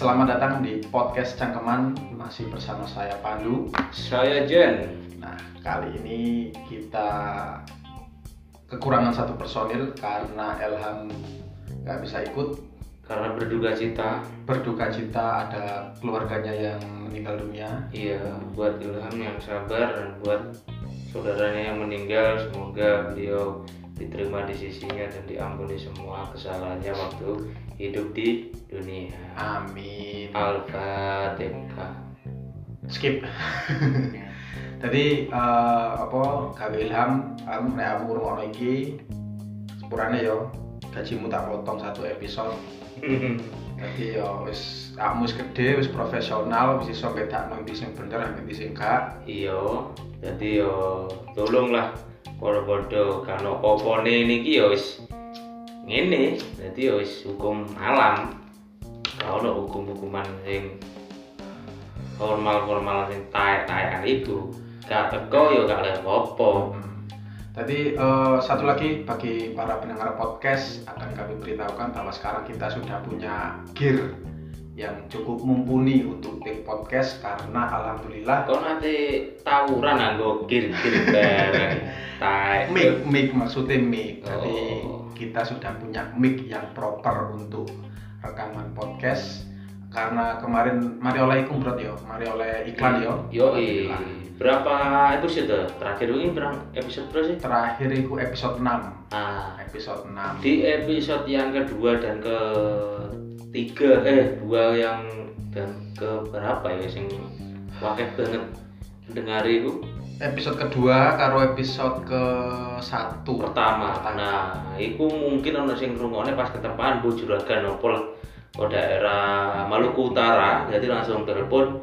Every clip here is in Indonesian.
Selamat datang di podcast Cangkeman masih bersama saya Pandu. Saya Jen. Nah, kali ini kita kekurangan satu personil karena Elham nggak bisa ikut Karena berduka cita, berduka cita ada keluarganya yang meninggal dunia. iya buat Ilham yang sabar dan buat saudaranya yang meninggal, semoga beliau diterima di sisinya dan diampuni semua kesalahannya waktu hidup di dunia. Amin. Al-Fatihah. Skip. Tadi eh, apa gawe Ilham, kamu nek kamu ngrungokno iki sepurane yo gajimu tak potong satu episode. Jadi yo wis kamu wis gede, wis profesional, wis iso bedakno ndi sing bener, ndi sing gak. Iya, jadi yo tolonglah podo-podo kan opone niki yo wis ngene, jadi yo wis hukum alam. Kalau ono hukum-hukuman sing formal-formal sing taek-taekan itu gak teko yo gak oleh apa. Hmm. Tadi eh, satu lagi bagi para pendengar podcast akan kami beritahukan bahwa sekarang kita sudah punya gear yang cukup mumpuni untuk take podcast karena alhamdulillah Kau nanti tawuran anggo gir-gir bareng. Taek. mic mic maksudnya mic jadi Oh. Kita sudah punya mic yang proper untuk rekaman podcast. Karena kemarin mari oleh iku bro yo. Mari oleh iklan yo. Yo, berapa episode terakhir ini berapa episode berapa sih? terakhir itu episode 6 Ah, episode 6 di episode yang kedua dan ketiga eh dua yang dan ke berapa ya sing wakil banget dengar itu episode kedua karo episode ke satu. Pertama. Nah itu mungkin ono sing rungokne pas ketepaan Bu Juragan opo lah. Ke daerah Maluku Utara jadi langsung telepon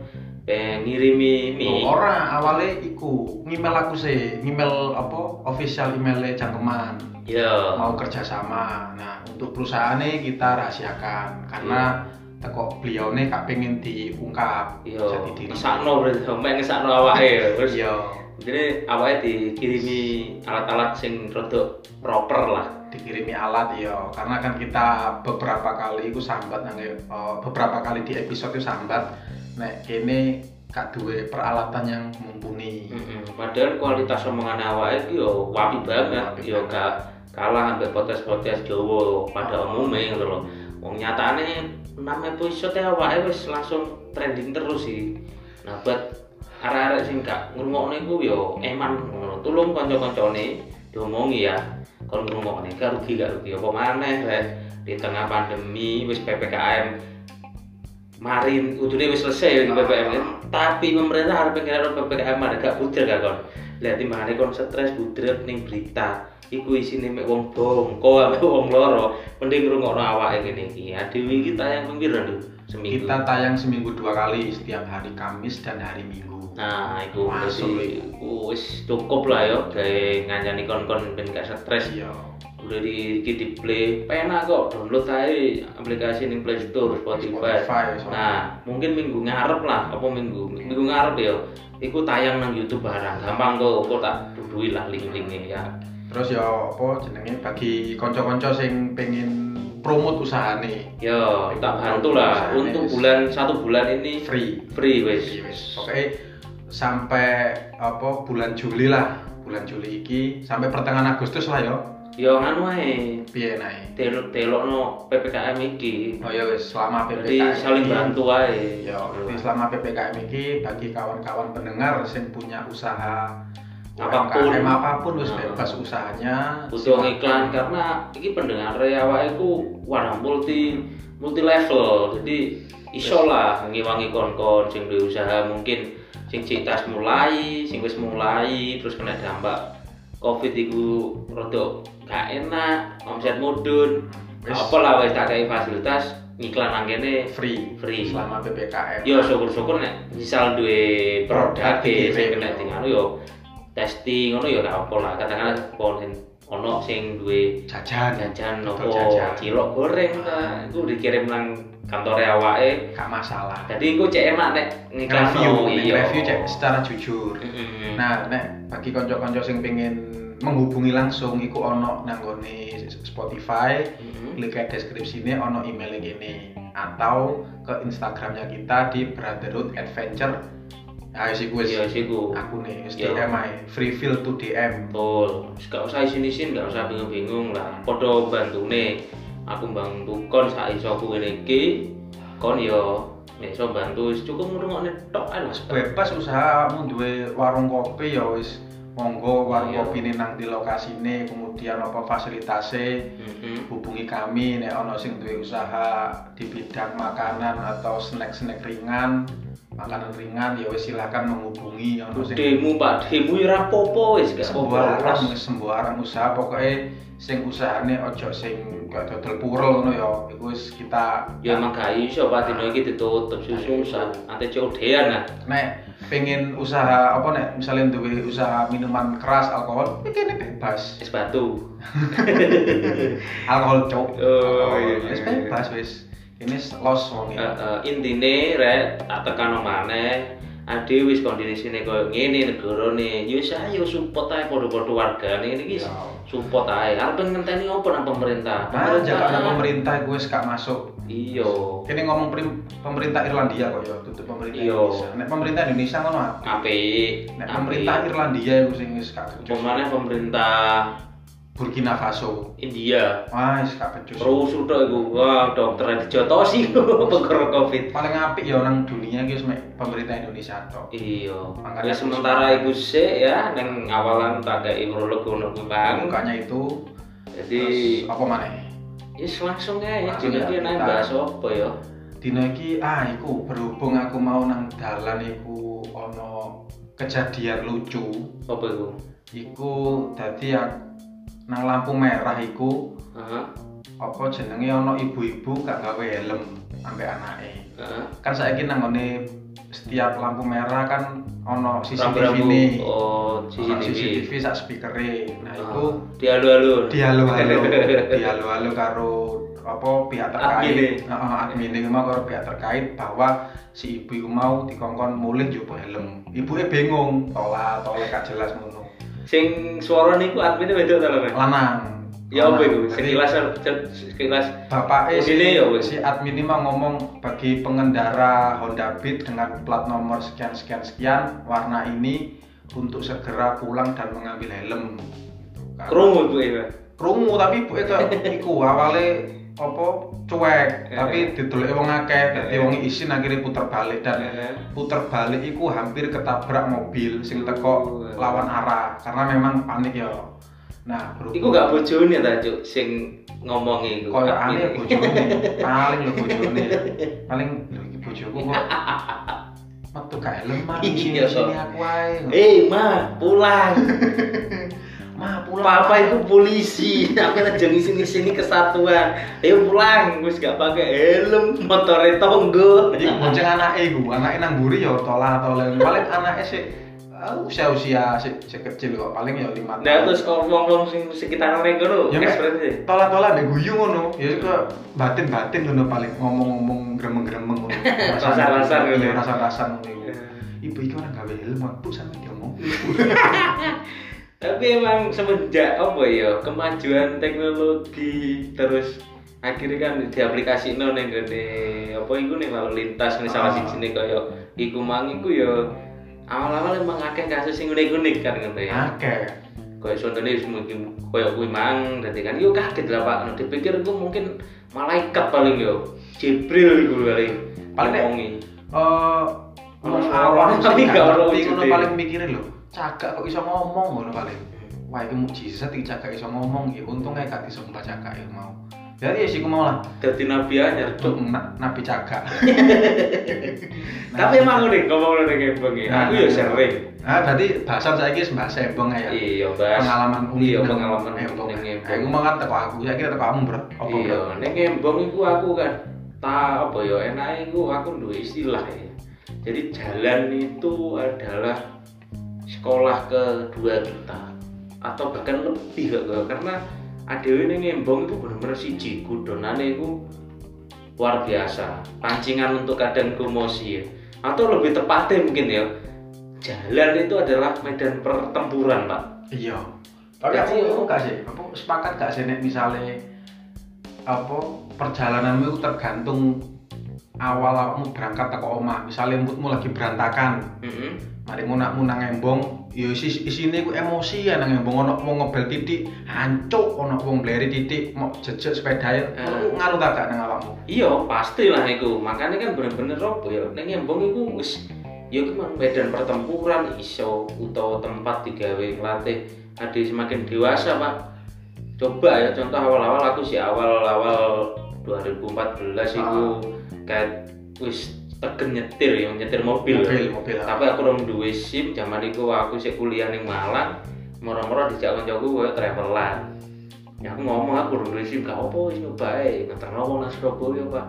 pengen ngirimi mie Oh, ora awalnya iku ngemail aku sih ngemail apa official emailnya cangkeman ya mau kerjasama nah untuk perusahaannya kita rahasiakan karena teko beliau nih gak pengen diungkap. Iya, jadi diri ngesakno berarti sampai ngesakno awake. Ya. Terus iya jadi awake dikirimi alat-alat sing rada proper lah. dikirimi alat iya karena kan kita beberapa kali itu sambat nang eh, beberapa kali di episode itu sambat nek ini gak duwe peralatan yang mumpuni Mm-mm. Padahal kualitas omongan awake iki yo wapi banget, Wapi yo banget. gak kalah ambek podcast-podcast Jawa pada Oh. umumnya gitu loh. Wong nyatane 6 episode wis langsung trending terus sih. Nah, buat arek-arek sing gak ngrungokne iku yo eman. Ngono. Tulung kanca-kancane diomongi ya. Kon ngrungokne. Gak rugi gak rugi. Apa maneh rek di tengah pandemi wis PPKM marin udune wis selesai ya PPKM tapi pemerintah harus pengen PPKM ada gak buder gak kon? Lihat timbangane kon stres buder ning berita. Iku isine mek wong bongko ambek wong loro. Mending ngrungokno awake kene iki. Adewi iki tayang pira lho seminggu. Kita tayang seminggu dua kali setiap hari Kamis dan hari Minggu nah iku Masuk, berarti iku wis cukup lah yo gawe ngancani kon-kon ben gak stres. Iya. Udah di di, di play penak kok download aja aplikasi ning Play Store Spotify, Spotify, so. nah mungkin minggu ngarep lah apa minggu? Minggu ngarep ya iku tayang nang YouTube barang gampang kok kok tak dudui lah link-linknya ya. Terus ya apa jenenge bagi konco-konco sing pengen promote usahane. Yo tak bantu lah untuk bulan satu bulan ini free. free wes Free, wis. Oke. Sampai apa bulan Juli lah, bulan Juli iki sampai pertengahan Agustus lah yo. yo nganu ae Piye nae? telok telokno PPKM iki Oh ya wis selama jadi PPKM. saling iki- bantu ae Ya, jadi selama PPKM ini bagi kawan-kawan pendengar yang punya usaha Apa pun. UMKM apa pun wis Nah. bebas usahanya. butuh iklan karena ini pendengar awake iku wah multi multi level jadi iso lah ngiwangi kon-kon sing duwe usaha mungkin sing citas mulai sing wis mulai terus kena dampak covid iku rada gak enak omset mudun. Apa lah wis tak kei fasilitas ngiklan nang kene. Free. Free. Selama PPKM. yo syukur-syukur nek misal duwe produk Produk sing dikirim, kena tinggal yo testing ngono yo gak apa lah. Katakanlah kon sing ono sing duwe jajan. Jajan nopo cilok goreng ta. Iku dikirim nang kantore awake. Gak masalah. jadi iku cek enak nek ngiklan Review, iya. review cek secara jujur. Nah, nek bagi konco-konco sing pengen menghubungi langsung iku ono nanggone Spotify Mhm. klik ke deskripsinya ono emailnya gini atau ke Instagramnya kita di Brotherhood Adventure ayo sih gue Iya sih ku. aku nih wis Iya. Aja free feel to DM Betul. Gak usah isin-isin, gak usah bingung-bingung lah. Podo bantune. Aku bantu kon sak iso aku iki. Kon yo nek iso bantu wis cukup ngrungokne tok ae lah. bebas usahamu duwe warung kopi ya wis monggo warung Iya. kopi ini nang di lokasi ini kemudian apa fasilitasnya Mhm. hubungi kami nek ono sing duwe usaha di bidang makanan atau snack-snack ringan makanan ringan ya wis silakan menghubungi ono sing Demu Pak, demu ya rapopo wis gak sembarang sembarang usaha pokoknya sing usahane ojo sing kayak dodol purel ngono ya iku wis kita Ya emang gak iso Pak dino iki ditutup susu susah. Ante codean nah. nek pengen usaha apa nek misalnya duwe usaha minuman keras alkohol iki kene bebas Es batu. alkohol cok Oh, Alkohol, iya, iya. bebas wis ini los wong ya eh, intine rek tak tekan maneh ade wis kondisine koyo ngene negarane yo saya support ae padha-padha wargane iki Ya. support ae arep ngenteni opo nang pemerintah Nah, jangan pemerintah gue gak masuk. iya Ini ngomong pemerintah Irlandia kok ya, tutup pemerintah Iya. Indonesia. Nek pemerintah Indonesia ngono apik. Nek pemerintah Irlandia iku sing wis gak pemerintah Burkina Faso. India Wah, wis gak becus. terus udah iku wah dokter dijotosi perkara covid Paling apik ya orang dunia iki mek pemerintah Indonesia tok. iya Makanya ya sementara iku sik ya neng awalan tak kayak urolog ngono Bang Bukanya itu jadi terus apa maneh? Yes langsung juga ya, dia naik kita- bahas apa ya? Dino iki ah iku berhubung aku mau nang dalan iku ono kejadian lucu. Apa itu? Iku dadi aku nang lampu merah iku Heeh. apa jenenge ono ibu-ibu gak gawe helm ambek anake. Heeh. Kan saiki nang ngene setiap lampu merah kan ono CCTV ini. Oh, Ono CCTV. CCTV sak speakere. Nah, iku Dialu-alu. dialog-alog dialog-alog karo apa pihak terkait. Heeh, admin iki mau karo pihak terkait bahwa si ibu iku mau dikongkon mulih njoba helm. Ibuke bingung, tola tole gak jelas ngono. Sing suara niku adminnya beda ta Mas? Lanang. Ya apa itu? Sekilas sekilas Bapak eh, si, ya, si admin ini mau ngomong bagi pengendara Honda Beat dengan plat nomor sekian sekian sekian warna ini untuk segera pulang dan mengambil helm. Gitu. Krungu ibu ya. Krungu tapi ibu itu iku awalnya apa cuek Eh. tapi didelok wong akeh dadi Eh. wong isin akhirnya puter balik dan Heeh. puter balik iku hampir ketabrak mobil sing teko Oh. lawan arah karena memang panik ya. Nah, berhubung Iku gak bojone ta, Cuk, sing ngomongi iku. koyo aneh bojone paling lho bojone paling lho iki bojoku kok metu gak mah sini Iya, sini aku ae Eh, Ma, pulang. mah pulang Papa itu polisi, aku aja ngisi sini kesatuan. Ayo pulang, wis gak pakai helm, motore tonggo. jadi bonceng anake iku anake nang mburi ya tolah tolen paling anake sih usia usia si, si kecil kok paling ya lima Nah terus ngomong-ngomong sing sekitaran ngono, Ya, Mek. ekspresi. tolah tolah mbek guyu ngono ya ke batin batin ngono paling ngomong-ngomong gremeng gremeng ngono Rasa-rasa ngono. Iya, rasa-rasa ngono iku. Ya. ibu iki orang gawe helm bu sampe diomong Tapi emang semenjak apa ya kemajuan teknologi terus akhirnya kan diaplikasi no neng gede apa iku nih lalu lintas nih salah Ah. siji nih kaya iku mang iku ya awal-awal emang akeh kasus sing unik-unik kan ngono ya. akeh Kaya contohnya mungkin kaya kuwi mang dadi kan yo kaget lah Pak. Nah, dipikir iku mungkin malaikat paling yo. Jibril iku kali. Paling nek- ngomongi. eh tapi gak ono paling mikirin lho cagak kok iso ngomong ngono paling wah iki mukjizat iki cagak iso ngomong ya untungnya gak disembah cagak ya mau ya ya sih ku mau lah Dadi nabi. Cuk, na- nabi cagak Tapi emang udah ngomong udah kayak begini. Nah, Aku ya nah, sering. Nah, berarti bahasan saya ini bahas embong ya. Iya, Bas. Pengalaman unik Iya, pengalaman embong. ning Nah, aku mau kan teko aku, saya kira teko kamu, Bro. Iya, ning embong iku aku kan tak apa ya enake iku aku duwe istilah ya. Jadi jalan itu adalah sekolah kedua kita atau bahkan lebih gak gak karena adewe ning embong itu bener-bener siji kudonane iku luar biasa pancingan untuk kadang promosi ya atau lebih tepatnya mungkin ya jalan itu adalah medan pertempuran pak Iya. Tapi aku Jadi, aku gak sih, aku sepakat gak sih nek misalnya apa perjalananmu itu tergantung awal kamu berangkat ke omah. Misalnya moodmu lagi berantakan, Heeh. Mari munakmu nang embong, ya isi isine ku emosi ya nang embong ono wong ngebel titik, hancuk ono wong bleri titik, mau jejek sepedae, Eh. ngono ngaruh gak nang awakmu? Iya, pasti lah iku. Makanya kan bener-bener apa ya, ning embong iku wis ya iku mah medan pertempuran iso utawa tempat digawe ngelatih ade semakin dewasa, Pak. Coba ya contoh awal-awal aku sih awal-awal 2014 iku kayak wis tegen nyetir ya, nyetir mobil. ya. Mobil, mobil. Tapi aku rong duwe SIM zaman iku aku sik kuliah ning Malang, moro-moro dijak kancaku koyo travelan. Ya aku ngomong aku rong duwe SIM gak apa wis nyoba ae ngeterno wong nang Surabaya, Pak.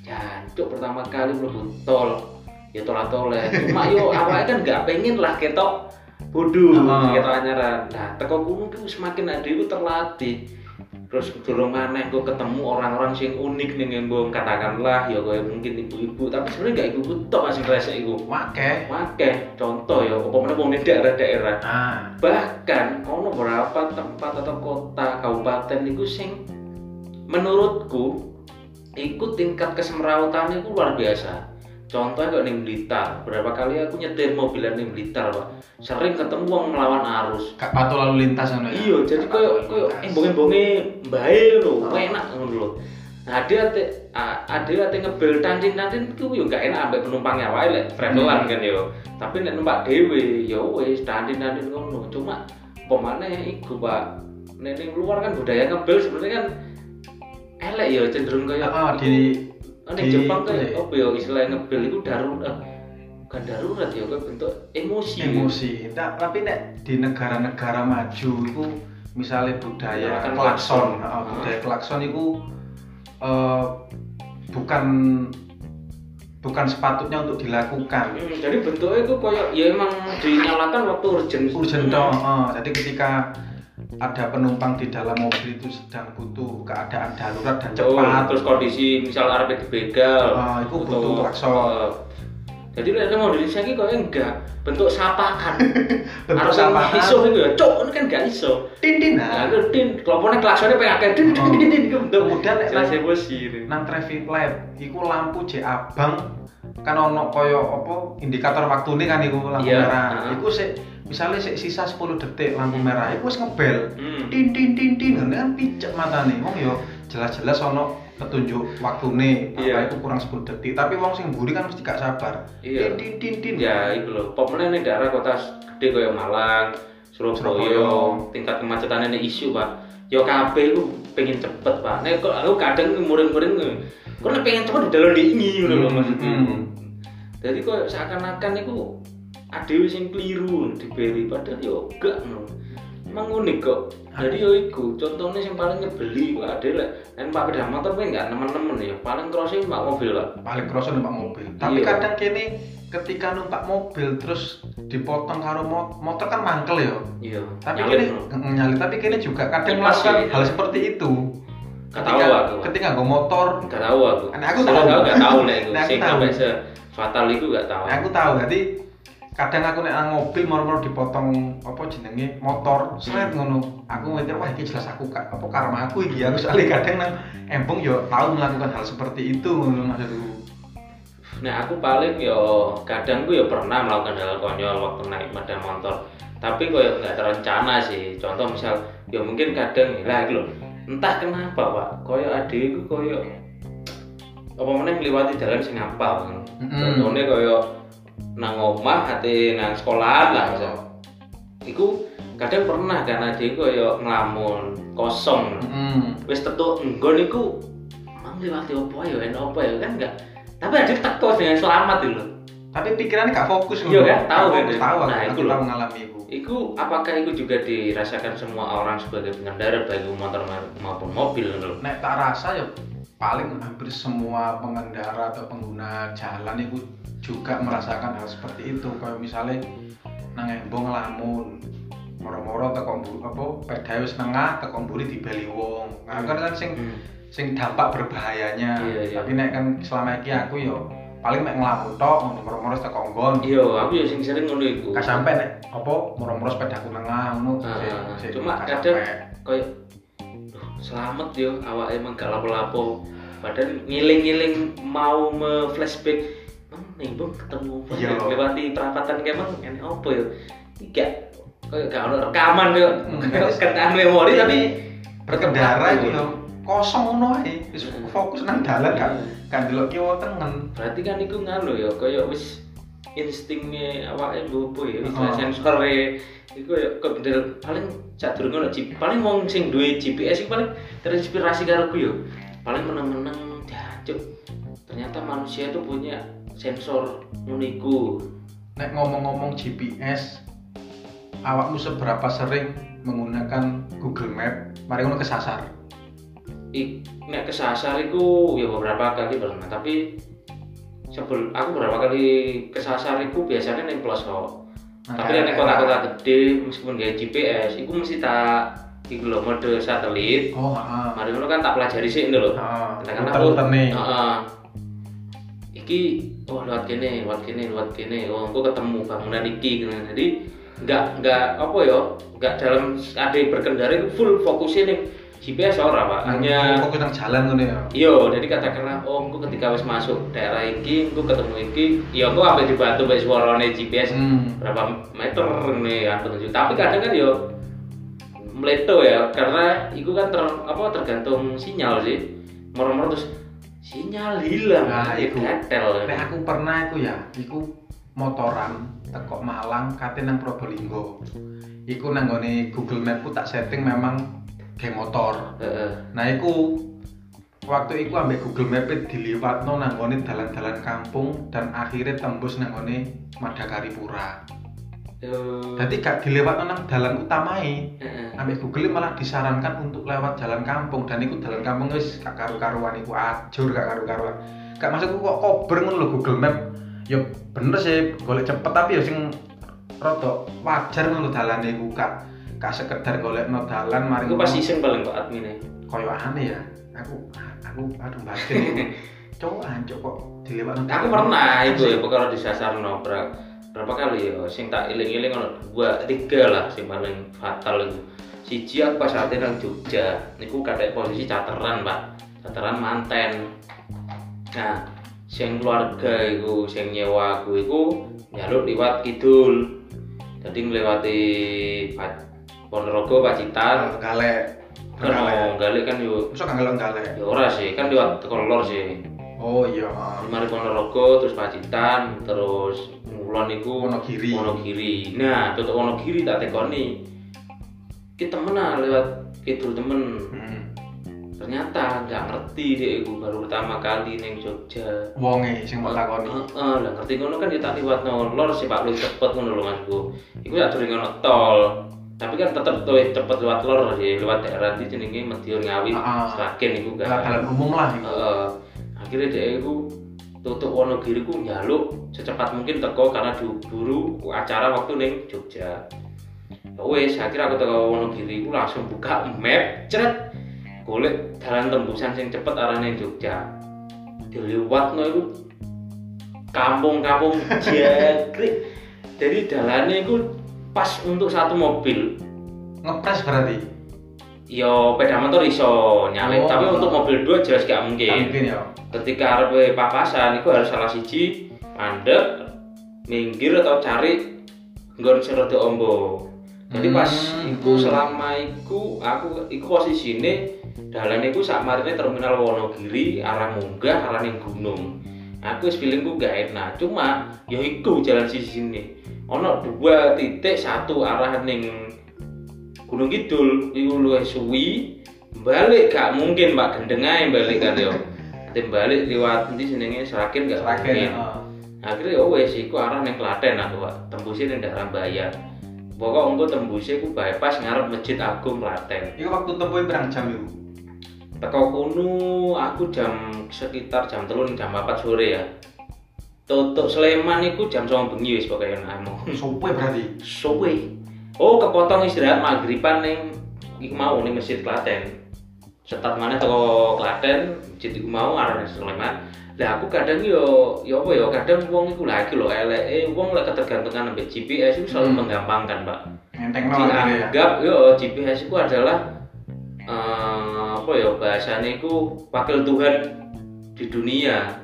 Jancuk pertama kali mlebu tol. Ya tol-tol Cuma yo awake kan gak pengen lah ketok bodoh, Ah. ketok anyaran. Nah, teko ku semakin adikku terlatih. Terus durung maneh kok ketemu orang-orang sing unik ning embong katakanlah ya koyo mungkin ibu-ibu, tapi sebenarnya gak ibu-ibu tok sing resek iku. Wake. Wakeh, contoh ya, apa mana wong daerah-daerah. Ah, Bahkan ono beberapa tempat atau kota kabupaten itu sing menurutku ikut tingkat kesemrawutannya itu luar biasa. Contohnya kayak ning Blitar, berapa kali aku nyetir mobilan ning Blitar, Pak. Sering ketemu wong melawan arus. gak patuh lalu lintas ya. Iya, jadi koyo koyo embong-embonge bae lho, Oh. enak ngono lho. Nah, ade ate ade ate ngebel tantin-tantin ku yo gak enak ambek penumpangnya wae lek travelan kan yo. Tapi nek numpak dhewe yo wis tantin-tantin ngono. Cuma pemane iku, Pak. Nek ning luar kan budaya ngebel sebenarnya kan elek yo cenderung kayak Ah, di ning di- Jepang kayak apa yo istilah ngebel itu darurat. Bukan darurat ya, kayak bentuk emosi. emosi. Nah, tapi nek di negara-negara maju itu misalnya budaya Menggunakan klakson, klakson. ah, budaya klakson itu eh, bukan bukan sepatutnya untuk dilakukan. Hmm, jadi bentuknya itu kayak ya emang dinyalakan waktu urgent. Urgent dong. eh. jadi ketika ada penumpang di dalam mobil itu sedang butuh keadaan darurat dan Oh, cepat, terus kondisi misal arep dibegal. Ah, itu butuh klakson. eh, jadi mau dari sini kok enggak bentuk sapaan. Bentuk Arep sapaan. Iso itu ya, cok, ini kan gak iso. Nah, nah. itu din, kelompoknya klaksonnya pengen akeh din Oh. din din itu bentuk. Kemudian nek jelas nang- emosi. nang traffic light iku lampu jek abang kan ono koyo apa indikator waktune kan iku lampu Iya, merah iku sik misalnya sisa 10 detik lampu merah iku wis ngebel Hmm. tin tin tin tin kan picek matane wong yo jelas-jelas ono petunjuk waktune Iya. apa itu kurang 10 detik tapi wong sing mburi kan mesti gak sabar Iya. tin tin tin tin Ya, itu loh. Pokoknya nih daerah kota gede kayak Malang, Surabaya, tingkat kemacetannya ini isu pak. Yo kabeh itu pengen cepet pak. Nek kok aku kadang murid-murid kok pengen cepet di dalam diingi ngono lho Hmm, maksudnya. hmm. Jadi kok seakan-akan itu ada sing keliru diberi padahal yo gak ngono. Emang unik kok. Jadi yo iku contohnya yang paling nyebeli kok ada lah. Dan Pak Beda motor pengen nggak temen-temen ya. Paling crossing Pak mobil pak. paling kroso numpak mobil tapi Iya. kadang kene ketika numpak mobil terus dipotong karo mo- motor kan mangkel ya Iya. tapi nyalip, kini no. tapi kini juga kadang melakukan sih. hal seperti itu Gak ketika tahu aku. ketika gue motor Gak tahu aku. Nah, aku tahu. gak tahu itu. Nah, aku tahu. se fatal itu gak tahu. aku tahu jadi kadang aku nek mobil moro-moro dipotong apa jenenge motor seret ngono aku mikir wah ini jelas aku kak apa karma aku iki aku soalnya kadang nang embong yo tahu melakukan hal seperti itu ngono maksudku Nah aku paling yo kadang gue yo pernah melakukan hal konyol waktu naik sepeda motor. Tapi kok nggak terencana sih. Contoh misal yo mungkin kadang lah gitu. Entah kenapa pak. Koyo adikku koyo apa mana melewati jalan sing ngapal. Mm-mm. Contohnya koyo nang omah hati nang sekolahan lah. misal. Iku kadang pernah kan adikku koyo ngelamun kosong. Mm. wis tetu enggon iku mang liwati opo ya enak opo ya kan enggak tapi ada teko dengan selamat itu tapi pikirannya gak fokus Iya kan, tahu kan, tahu Nah, itu loh. tahu ngalami itu Iku apakah itu juga dirasakan semua orang sebagai pengendara baik motor ma- maupun mobil lho? nek tak rasa ya paling hampir semua pengendara atau pengguna jalan itu juga merasakan hal seperti itu kayak misalnya nang embong ngelamun moro-moro mburi apa pedae wis nengah teko mburi dibeli wong nah kan kan sing Hmm. sing dampak berbahayanya Iya, iya. tapi nek kan selama iki aku yo paling mek nglamun tok ngono moro-moro teko nggon. iya aku ya sing sering ngono iku Gak sampe nek apa moro-moro sepedaku nengah ngono. Ah, sik cuma kadang sampe. Kayak "Duh, selamat yo awak emang gak lapo-lapo padahal ngiling-ngiling mau me flashback mang nih bang ketemu Iya. lewati perapatan kayak mang ini apa yo gak kayak gak ada rekaman yo Hmm, kentaan memori tapi berkendara ketemu. itu yo kosong ngono ae. Wis Hmm. fokus nang dalan gak gak ndelok kiwa tengen. berarti kan iku nganu ya kayak wis instingnya awake bobo ya wis Oh. sensore iku ya kok bener paling cak durung ono paling wong sing duwe GPS iku paling terinspirasi karo ku ya paling meneng-meneng jancuk ternyata manusia itu punya sensor uniku Nek ngomong-ngomong GPS, awakmu seberapa sering menggunakan Google Map? Mari ngono kesasar. Ik, nek kesasar iku ya beberapa kali pernah tapi sebelum aku beberapa kali kesasar iku biasanya ning pelosok Nah, tapi kan nek kota-kota gede meskipun gaya GPS iku mesti tak iku lho mode satelit Oh, heeh. mari ngono kan tak pelajari sih ini lho Heeh. Katakan aku Muter-muter nih. Heeh. iki oh lewat kene lewat kene lewat kene oh engko ketemu bangunan iki gitu. jadi nggak nggak apa ya nggak dalam ada berkendara itu full fokusnya nih GPS ora pak hanya fokus nang jalan ngono ya. Iya, jadi katakanlah, oh, aku ketika wis masuk daerah iki, aku ketemu iki, ya aku ambil dibantu mbek suarane GPS Hmm. berapa meter nih yang petunjuk. Tapi kadang kan yo meleto ya, karena itu kan ter, apa tergantung sinyal sih. Moro-moro terus sinyal hilang, Nah, ya iku. gatel. Nek aku pernah iku ya, iku motoran teko Malang kate nang Probolinggo. Iku nang nggone Google Map ku tak setting memang kayak motor. Heeh. Nah, iku waktu iku ambek Google Map diliwatno nang nggone dalan-dalan kampung dan akhirnya tembus nang nggone Madakaripura. Eh, Jadi gak dilewatno nang dalan utamae. heeh. Ambek Google malah disarankan untuk lewat jalan kampung dan iku jalan kampung wis gak karu-karuan iku ajur gak karu-karuan. Gak masukku kok kober ngono lho Google Map. Ya bener sih golek cepet tapi ya sing rada wajar ngono dalane iku gak gak sekedar golekno dalan mari Iku pas iseng paling kok adminnya. koyo aneh ya. Aku aku aduh batin. Cowok ancuk kok dilewatno. Aku pernah itu ya perkara disasar no berapa, berapa kali ya sing tak iling-iling ono dua tiga lah sing paling fatal itu siji aku pas saat nang Jogja niku kadek posisi cateran pak cateran manten nah sing keluarga iku sing nyewa aku iku nyaluk liwat kidul jadi ngelewati Pa- Ponorogo Pacitan galek. kan oh, galik kan yo Masa gak ngelok galek? ya ora sih kan liwat kolor sih Oh iya. mari Ponorogo terus Pacitan terus Mulon iku Wonogiri. Wonogiri nah tutup Wonogiri tak tekoni kita temenan lewat kidul temen Hmm. ternyata nggak ngerti dia iku baru pertama kali neng Jogja Wonge sing mau takoni. Heeh, lah ngerti ngono kan ya tak liwat lor sih Pak lu cepet ngono lho Masku. Iku ya durung ono tol. Tapi kan tetep tuh cepet lewat lor ya, lewat daerah di jenenge Madiun Ngawi, Heeh. Sragen iku Dalan kan. dalan umum lah iku. Heeh. akhirnya dia iku tutup Wonogiri ku njaluk secepat mungkin teko karena diburu acara waktu ning Jogja. Ya wis, akhirnya aku teko Wonogiri ku langsung buka map, ceret golek dalan tembusan sing cepet arahnya Jogja. Diliwatno iku kampung-kampung jagrik. Jadi dalannya iku pas untuk satu mobil. Ngepres berarti. Yo peda motor iso nyalip, Oh. tapi untuk mobil dua jelas gak Gak mungkin. mungkin ya. ketika arep papasan itu harus salah siji mandek minggir atau cari nggon sing rada ombo jadi pas Hmm. iku selama iku aku iku posisine dalan iku sak marine terminal Wonogiri arah munggah arah ning gunung aku wis feelingku gak enak cuma ya iku jalan sisi sini ono dua titik satu arah ning Gunung Kidul iku luwih suwi. Balik gak mungkin Pak gendeng ae balik kan yo. Nanti balik lewat nanti senengnya Seragen gak Seragen. mungkin. akhirnya ya wes iku arah ning Klaten aku Pak. Tembusnya ning daerah Bayan pokok engko tembusnya ku bypass ngarep Masjid Agung Klaten. Iku waktu tempuh berang jam iku. teko kuno aku jam sekitar jam telur jam 4 sore ya tutup Sleman iku jam 9 bengi wis pokoknya anu Sopo berarti. Sowe. Oh, kepotong istirahat maghriban ning iku mau ning Masjid Klaten. Setat mana teko Klaten, masjid iku mau arah ning Sleman. lah aku kadang yo yo apa yo kadang wong iku lagi lho eleke wong lek ketergantungan ambek GPS itu selalu Hmm. menggampangkan pak Enteng no ya. dianggap yo GPS itu adalah eh, apa ya bahasanya itu wakil Tuhan di dunia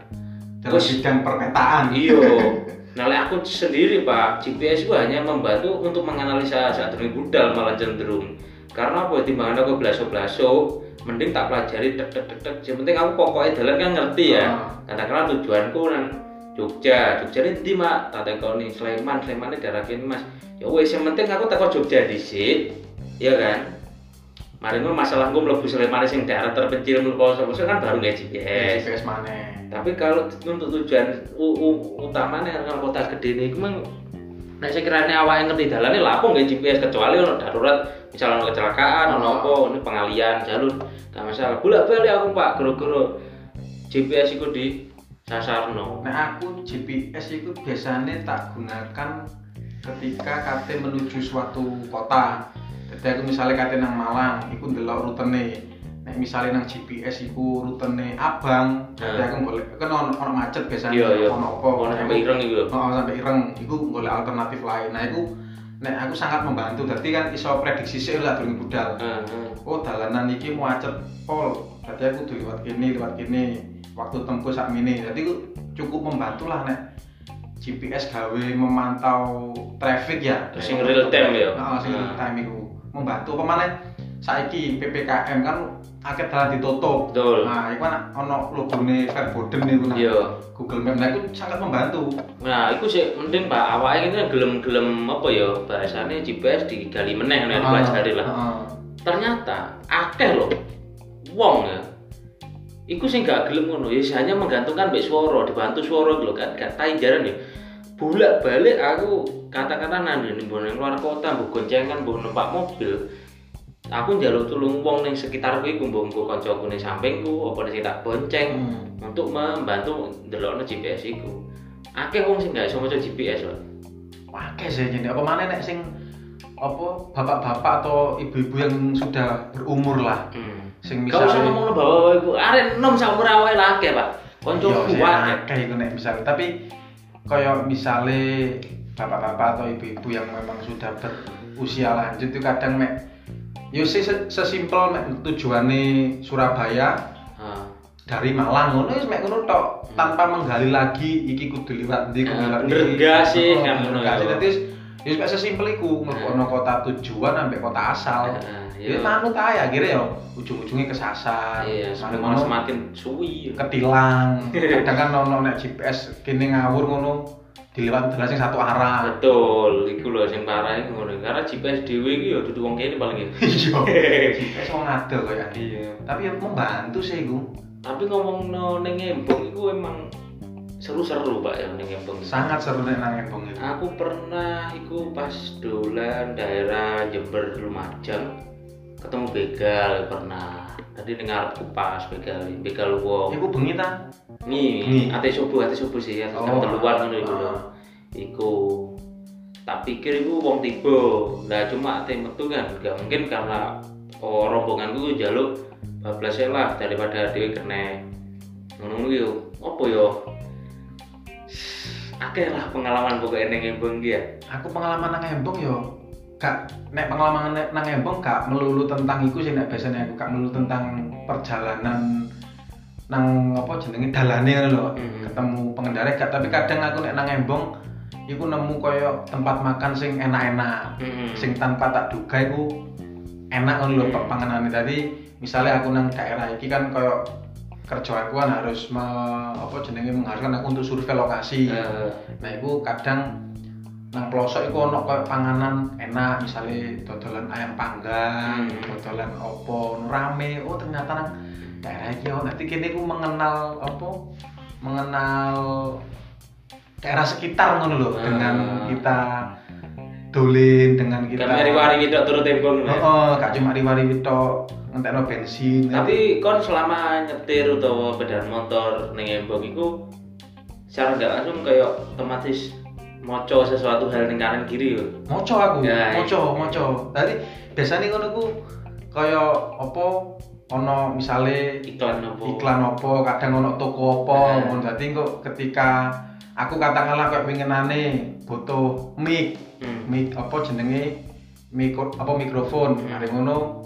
Dalam Terus- bidang permetaan. iyo nah aku sendiri pak GPS itu hanya membantu untuk menganalisa saat demi budal malah cenderung. Karena apa timbangan aku belaso-belaso mending tak pelajari tek tek tek tek. Yang penting aku pokoknya jalan kan ngerti ya. Ah. katakanlah tujuanku nang Jogja Jogja ini di mak? Tak tekoni Sleman Sleman ini daerah kini mas. Ya wes yang penting aku teko Jogja di ya kan? Mari ngono masalah gue mlebu Sleman sing daerah terpencil mlebu poso. Kan baru nggak GPS GPS mana? Tapi kalau untuk tujuan u, u, utamanya dengan kota gede ini memang nek sekiranya awak yang ngerti dalan lapung nggak GPS kecuali ono darurat misalnya ono kecelakaan ono apa ini pengalian jalur gak masalah bolak balik aku pak gero-gero GPS itu di sasarno Nah aku GPS itu biasanya tak gunakan ketika kate menuju suatu kota. Jadi aku misalnya kate nang Malang, iku ndelok rutene. Nek misalnya nang GPS iku rutene Abang, jadi Hmm. aku golek kan ono ono macet biasanya iya iya ono apa. ono sampai ireng itu Oh, sampai ireng, iku golek alternatif lain. Nah, iku nek aku sangat membantu. Dadi kan iso prediksi sih lah durung budal. Heeh. oh dalanan iki macet pol berarti aku kudu lewat kene lewat kene waktu tempuh sak mini jadi aku cukup membantu lah nek GPS gawe memantau traffic ya sing real time ya? Heeh, sing real time iku membantu apa maneh saiki PPKM kan akeh dalan ditutup betul nah iku kan ono logone Verboden niku nang iya Google Map nah itu sangat membantu Nah, itu sih mending Pak awake ini gelem-gelem apa ya bahasanya GPS digali meneh nek dipelajari lah. Heeh. Ternyata akeh loh wong ya. Iku sing gak gelem ngono, ya hanya menggantungkan mbek swara, dibantu swara lho kan gak tai jaran ya. Bolak balik aku kata-kata nih mbok nang luar kota, mbok goncengan, mbok numpak mobil. Aku njaluk tulung wong ning sekitarku iku mbok nggo kancaku ning sampingku, apa sing tak bonceng Hmm. untuk membantu ndelokno GPS iku. Akeh wong sing gak iso maca GPS loh. Wakil sih jadi apa mana nek sing apa bapak-bapak atau ibu-ibu yang sudah berumur lah Hmm. sing Gak usah misalnya ngomong bawa iku. Arek nom saumur awake lah akeh, Pak. Sih, kuat. akeh iku nek misalnya tapi kaya misalnya bapak-bapak atau ibu-ibu yang memang sudah berusia lanjut itu kadang mek yo sih se- sesimpel mek tujuannya Surabaya Ah. dari Malang ngono wis mek ngono tok tanpa menggali lagi iki kudu liwat ndi kudu Ah, liwat ndi. gak sih, kan ngono ya. sih dadi wis- ya mek sesimpel iku mlebu kota tujuan sampai kota asal Ya manut ae akhirnya ya ujung-ujungnya kesasar. Iya, semakin semakin suwi. ketilang. Kadang kan ono nek GPS kene ngawur ngono diliwat dalan sing satu arah. Betul, iku lho sing parah ngono. Karena GPS dhewe iki ya dudu wong kene paling ya. Iya. GPS wong ado kaya Iya. Tapi ya membantu sih iku. Tapi ngomong no ning Embong iku emang seru-seru Pak ya ning Embong. Sangat seru nek nang Embong itu. Aku pernah iku pas dolan daerah Jember Lumajang ketemu begal pernah. Tadi ning ngarepku pas begal, begal wong. Iku bengi ta? Nih, Bengi. ate subuh, ate subuh sih, ate Oh, teluan ngono iku lho. Iku tak pikir iku wong tiba. Lah cuma ate metu kan, gak mungkin karena oh, rombonganku ku jaluk bablas lah daripada dhewe kena ngono yo. Apa yo? Akeh lah pengalaman pokoknya ning Embong ki ya. Aku pengalaman nang Embong yo gak nek pengalaman nang Embong gak melulu tentang iku sih nek biasanya aku gak melulu tentang perjalanan nang apa jenenge dalane ngono lho. Mhm. ketemu pengendara gak tapi kadang aku nek nang Embong iku nemu koyo tempat makan sing enak-enak Hmm. sing tanpa tak duga iku enak ngono lho Hmm. panganane tadi misalnya aku nang daerah iki kan koyo kerjaanku kan harus me, apa jenenge mengharuskan aku untuk survei lokasi Eh, nah iku kadang nang pelosok iku ono koyo panganan enak misalnya dodolan ayam panggang Hmm. dodolan opo rame oh ternyata nang daerah iki oh nanti kini aku mengenal apa mengenal daerah sekitar ngono loh Ah. dengan kita dolin dengan kita Gak mari-mari kita turut Embong. oh, ya. oh gak cuma riwari tok ngentekno bensin Tapi kon selama nyetir utawa sepeda motor ning Embong iku secara nggak langsung kayak otomatis moco sesuatu hal ning kanan kiri yo. moco aku Ya, moco moco tadi biasanya ngono ku kaya apa ono misale iklan apa iklan apa kadang ono toko apa Nah. ngono dadi kok ketika aku katakanlah kayak winginane butuh mic Hmm. mic apa jenenge mikro apa mikrofon Hmm. mari ngono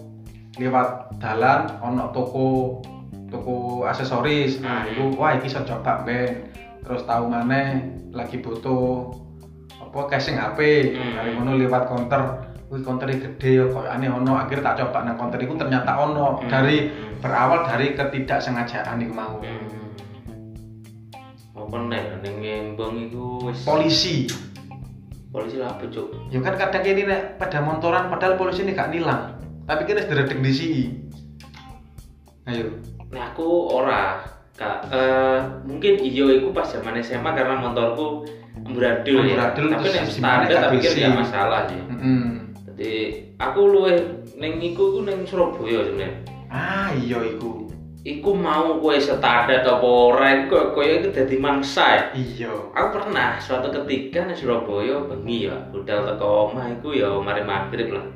lewat dalan ono toko toko aksesoris nah Hmm. iku wah iki iso coba ben terus tahu maneh lagi butuh apa casing HP Hmm. ngono lewat counter wih counternya gede ya kok aneh ono akhirnya tak coba nang counter itu ternyata ono Hmm. dari Hmm. berawal dari ketidaksengajaan iku mau Hmm. apa nih ning ngembang iku wis polisi polisi lah apa cuk ya kan kadang ini nek pada motoran padahal polisi ini gak nilang tapi kira sedredeg di sini ayo Nah aku ora kak eh, mungkin iyo iku pas zaman SMA karena motorku amburadul ya. Tapi nek simpannya standar pikir besi. gak masalah sih. Mm-mm. Jadi aku luwe neng iku iku neng Surabaya sebenarnya. ah iya iku Iku mau kue standar apa ora iku koyo iku dadi mangsa ya. iya Aku pernah suatu ketika di Surabaya bengi ya, budal teko omah iku ya mari maghrib lah.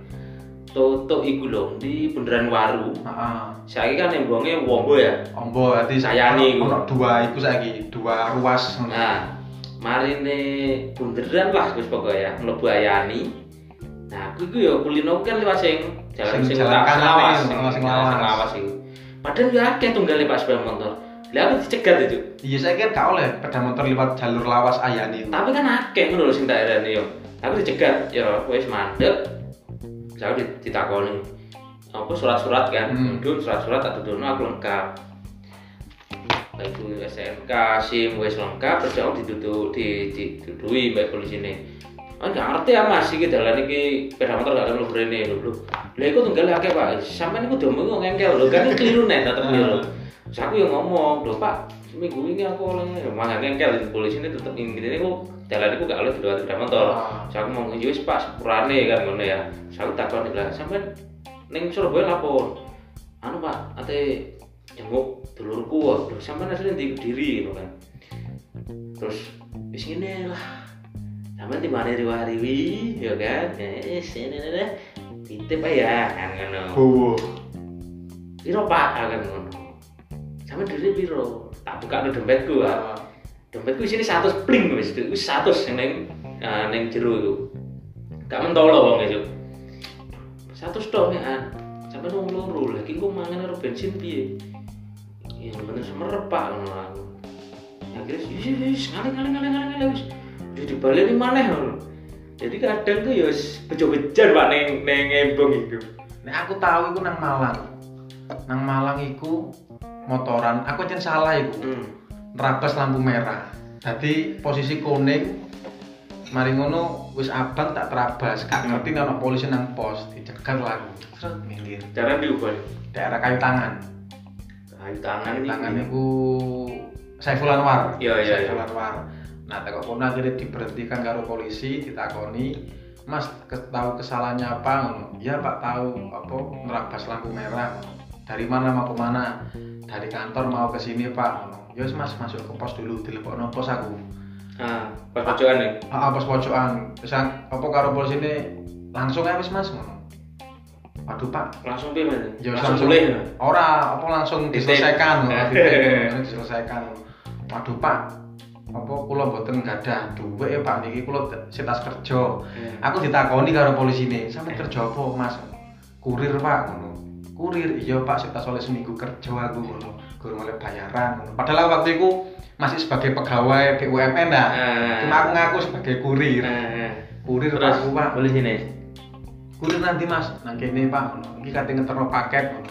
Toto iku lho di bundaran Waru. Heeh. Saiki kan embonge Wombo ya. Ombo berarti Sayani iku. ono dua iku saiki, dua ruas. Nah, marine bunderan lah wis pokoknya mlebu Ayani. Nah, aku iku ya kulino kan liwat sing jalan Sing sing jalan lawas, sing oh, sing sing lawas. lawas iku. Padahal ya akeh tunggale Pak sepeda motor. Lah aku dicegat itu. Iya saya kira gak oleh sepeda motor lewat jalur lawas ayani iku. Tapi kan akeh ngono lho sing tak erani yo. Aku dicegat ya wis mandek. Saya di- ditakoni apa surat-surat kan, Hmm. Surat-surat tak dudono aku lengkap. Baik itu SNK, SIM wis lengkap terus aku dituduh di didudui mbak polisi ini. Nggak ngerti ya mas, iki dalan iki sepeda motor gak ada mlebu rene lho. lho. Lah iku tunggal akeh Pak. Sampeyan iku domeng kok ngengkel lho, kan keliru nek tetep ya lho. Terus aku yang ngomong, lho Pak, seminggu ini aku oleh mangan ngengkel di polisi ini tetep ini aku jalan aku gak oleh dua sepeda motor. Ah. Terus aku mau ya wis Pak, sepurane kan ngono ya. Terus aku takon lah, sampeyan ning Surabaya lapor. Anu Pak, ate jenguk dulurku. Lho sampeyan asline di Kediri ngono kan. Terus wis ngene lah. Sampeyan di mana riwa-riwi, ya kan? Eh, sini deh. Titip ae ya, kan ngono. Gowo. Piro Pak, akan ngono. Sampeyan diri piro? Tak buka no dompetku. Ah. dompetku sini satu pling wis itu satu yang neng uh, neng jero itu gak mentolo wong itu satu stok ya an sampai nung loro lagi gue mangan karo bensin piye yang bener semerep pak ngono aku akhirnya wis wis ngalih ngalih ngalih ngalih ngalih wis di dibalik ini maneh ngono jadi kadang tuh ya wis bejo-bejar pak neng neng embong itu Nek aku tahu iku nang Malang. Nang Malang iku motoran, aku jen salah iku. hmm. Nerabas lampu merah. Jadi posisi kuning mari ngono wis abang tak terabas. Gak Hmm. ngerti ono polisi nang pos, dicegat lah minggir. cara diubah Daerah kayu tangan. kayu tangan Kayu tangan iku Saiful Anwar. Iya, iya, Saiful iya. Anwar. Nah, tekok kono akhirnya diberhentikan karo polisi, ditakoni, Mas, tahu kesalahannya apa? Ngono. Iya, Pak, tahu apa nerabas lampu merah. Dari mana mau ke mana? Dari kantor mau ke sini, Pak. Ngono. Ya wis, Mas, masuk ke pos dulu, telepon pos aku. ah pas pojokan nih Ah, pos pojokan. Terus apa karo polisi ini langsung aja wis, Mas, ngono. Waduh, Pak, langsung piye mas Ya langsung boleh ora apa langsung diselesaikan diselesaikan. Waduh Pak, apa kula mboten gadah duwe ya Pak niki kula setas kerja. Aku ditakoni karo polisi ini, sampe kerja apa Mas? Kurir Pak ngono. Kurir iya Pak setas oleh seminggu kerja aku ngono. Gurung oleh bayaran ngono. Padahal waktu itu masih sebagai pegawai BUMN nah. Ah. Cuma aku ngaku sebagai kurir. Nah, Kurir terus Pak aku Pak. boleh sini kurir nanti mas nang kene pak ngono iki kate ngeterno paket ngono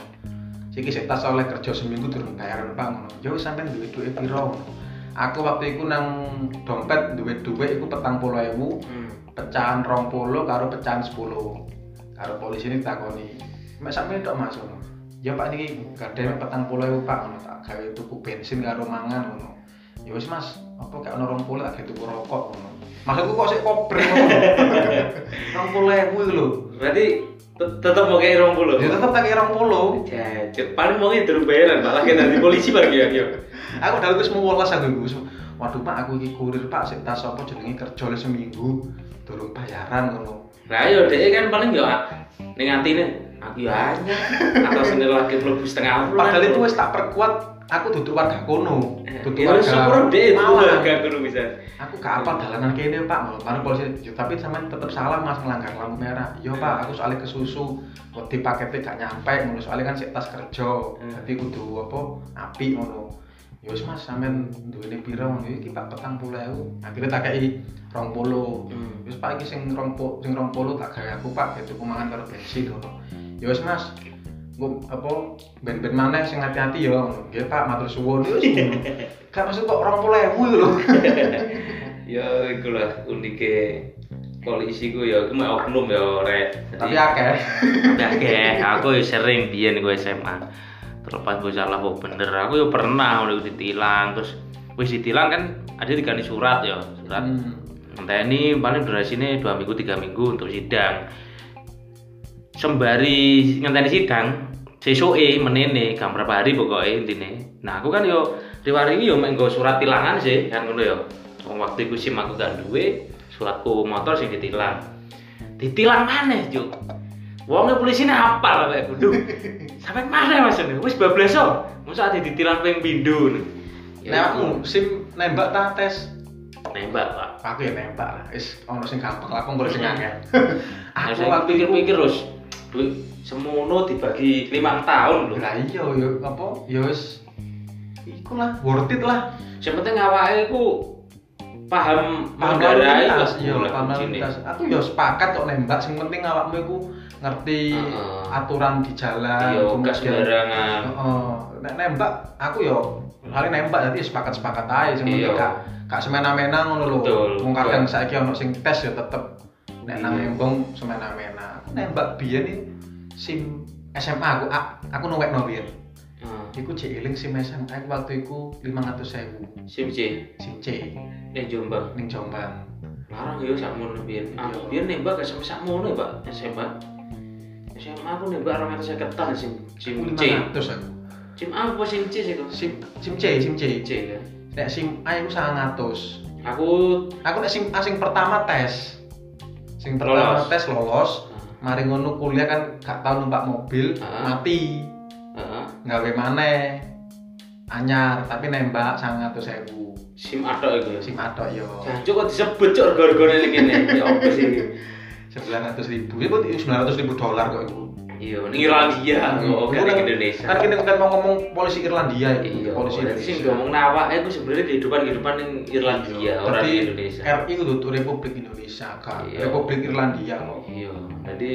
iki sik tas oleh kerja seminggu durung bayaran pak ngono ya wis sampean duwe duwe piro ngono aku waktu iku nang dompet duwe iku petang puluh ewu hmm. pecahan rong puluh karo pecahan sepuluh. Karo polisi ini takoni mek sampe tok mas ngono. Ya pak niki gadene petang puluh ewu pak ngono tak gawe tuku bensin karo mangan ngono. Ya wis mas apa gak ono rong puluh tak gawe tuku rokok ngono. Maksudku kok sik kober ngono. Rong puluh ewu lho. Berarti tetap mau kayak rong puluh Ya tetep tak kira 20. Jajet, paling mau itu bayaran malah kita di polisi bagi ya yo Aku udah wis mau welas aku iku. Waduh Pak, aku iki kurir Pak, sik tas apa jenenge kerja le seminggu durung bayaran ngono. nah yo deh kan paling yo ning atine Aku ya hanya atau sendiri lagi mlebu setengah bulan. Padahal itu wis tak perkuat aku duduk warga kono. Duduk Ya wis sepuro deh gak kudu bisa. Aku gak apa dalanan kene Pak, bareng polisi "Ya, tapi sama tetep salah Mas ngelanggar lampu merah. Yo Pak, aku soalnya kesusu, wedi paketnya gak nyampe ngono soalnya kan sik tas kerja. Hmm. Jadi kudu apa api ngono. Wis Mas sampean duwene pira ngono iki Pak 40.000. Akhirnya tak kei 20. Hmm. Wis Pak iki sing 20 sing 20 tak gawe aku Pak, itu kumangan karo bensin ngono. Wis Mas, Gue apa ben-ben maneh sing hati-hati ya. Nggih Pak, matur suwun. Gak maksud kok 20.000 lho. Ya iku lah unike polisi ku ya iku mek oknum ya rek. Tapi akeh. Tapi akeh, aku ya sering biyen gue SMA. Terlepas gue salah kok bener, aku ya pernah udah ditilang terus wis ditilang kan ada diganti surat ya, surat. Hmm. Entah ini paling durasinya dua minggu tiga minggu untuk sidang. Sembari ngenteni sidang, sesuke menene gak berapa hari pokoknya intinya. Nah aku kan yo riwari iki yo mek surat tilangan sih kan ngono yo. Wong waktu iku SIM aku gak duwe, suratku motor sing ditilang. Ditilang maneh, Juk. Wongnya polisi ini hafal apa ya kudu. Sampai mana ini? Wis bablas so. Masa ada ditilang peng bindu nih. Nek aku sim nembak ta tes. nembak pak. Aku ya nembak lah. Wis ono sing gampang lah, aku golek sing akeh. Nah, Aku pikir-pikir terus, duit semono dibagi lima tahun loh. Lah iya yo apa? Ya wis iku lah worth it lah. Yang penting awake iku paham Paham menggarai kok iya, paham lalu. Aku yo sepakat kok nembak, sing penting awakmu iku ngerti Heeh. aturan di jalan. Iya, gak sembarangan. Heeh. Nek nembak aku yo kali nembak jadi sepakat-sepakat aja sing penting Iya. gak gak semena-mena ngono lho. Wong kadang saiki ono sing tes ya tetep nek nang Iya. embong semena-mena. Aku nembak biyen iki SIM SMA aku a- aku nuwekno biyen. Heeh. Iku cek eling SIM SMA aku waktu iku 500.000 Sim C, SIM C ning Jombang. ning Jombang. Larang yo sakmono biyen. Aku biyen nembak gak sampe sakmono, Pak. SMA. SMA aku nembak 250 tan sim sim C. 500 aku. Sim apa sim C sih? SIM SIM C, SIM C. C ya. Nek SIM A iku 900. Aku Aku nek SIM A sing pertama tes. Sing pertama Lolos. tes lolos. Mari ngono kuliah kan gak tau numpak mobil, Ah. mati. heeh, Gawe maneh. Anyar tapi nembak 900.000. sim atok iku ya. SIM atok yo. Jancuk kok disebut cuk rego-regone ning kene. Ya apa sih? 900.000. Iku 900.000 dolar kok iku. Iya, Irlandia gak ning kan- Indonesia. Kan kita kan mau ngomong polisi Irlandia Iya, itu, polisi polisi sing Indonesia. ngomong nawak itu sebenarnya kehidupan kehidupan ning Irlandia, orang Jadi, di Indonesia. RI itu tuh Republik Indonesia kan, Iya. Republik Irlandia loh. Iya, jadi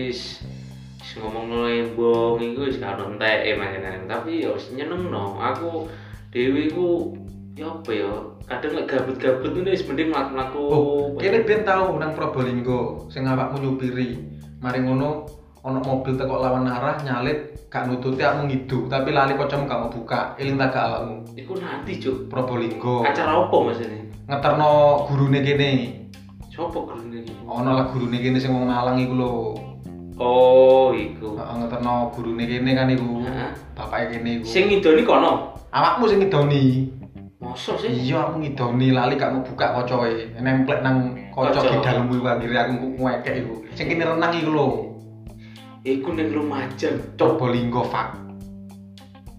ngomong nembong iku wis gak ono enteke mangenan, tapi ya wis nyenengno. Aku dhewe iku ya apa ya, kadang lek gabut-gabut ini wis mending mlaku-mlaku. Oh, kene ben tau nang Probolinggo sing awakmu nyupiri. Mari ngono ono mobil teko lawan arah nyalip gak nututi aku ngidu, tapi lali kocom gak mau buka. Eling tak awakmu. Iku nanti cuk. Probolinggo. Acara apa mas ini? Ngeterno gurune kene. Sopo gurune iki? Ono lah gurune kene sing wong Malang iku lho. Oh, iku. Heeh, ngeterno gurune kene kan iku. Heeh. Bapake kene iku. Sing ngidoni kono. awakmu sing ngidoni. Mosok sih? Iya aku ngidoni lali gak mau buka kocoe. Nemplek nang kocok di dalem iku akhirnya aku ngwekek iku. Sing kene renang iku lho. Iku ning Lumajang. Cok. Probolinggo Fak.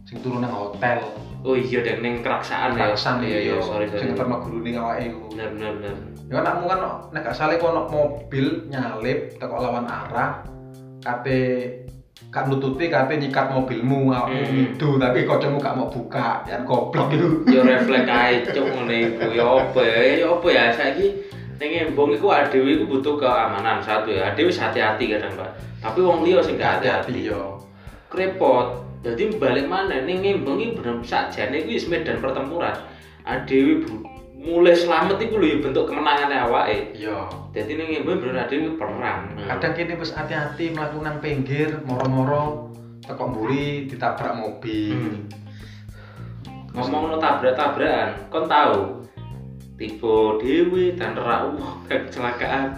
Sing turun nang hotel. Oh iya dan ning keraksaan ya. Raksan iya iya, sorry Sing sorry. terno gurune awake iku. Bener bener bener. Ya kan anakmu kan nek gak salah kono mobil nyalip teko lawan arah kate gak nututi kate nyikat mobilmu awakmu Hmm. ngidu tapi kocokmu gak mau buka ya goblok itu Yo refleks ae cuk ngene iku ya apa ya ya apa ya saiki ning embong iku adewe iku butuh keamanan satu ya. Adewe wis hati-hati kadang Pak. Tapi wong liya sing gak hati-hati. Yo krepot. Jadi balik mana ning embong iki bener sakjane iku wis medan pertempuran. Adewe bu- mulai selamat iku lho ya bentuk kemenangan awake. Yo jadi ning embong bener adewe perang. Nah, kadang kini wis hati-hati melakukan pinggir moro-moro teko mburi ditabrak mobil. Hmm. ngomong no tabrak-tabrakan kon tahu tipe dewi dan wong kecelakaan.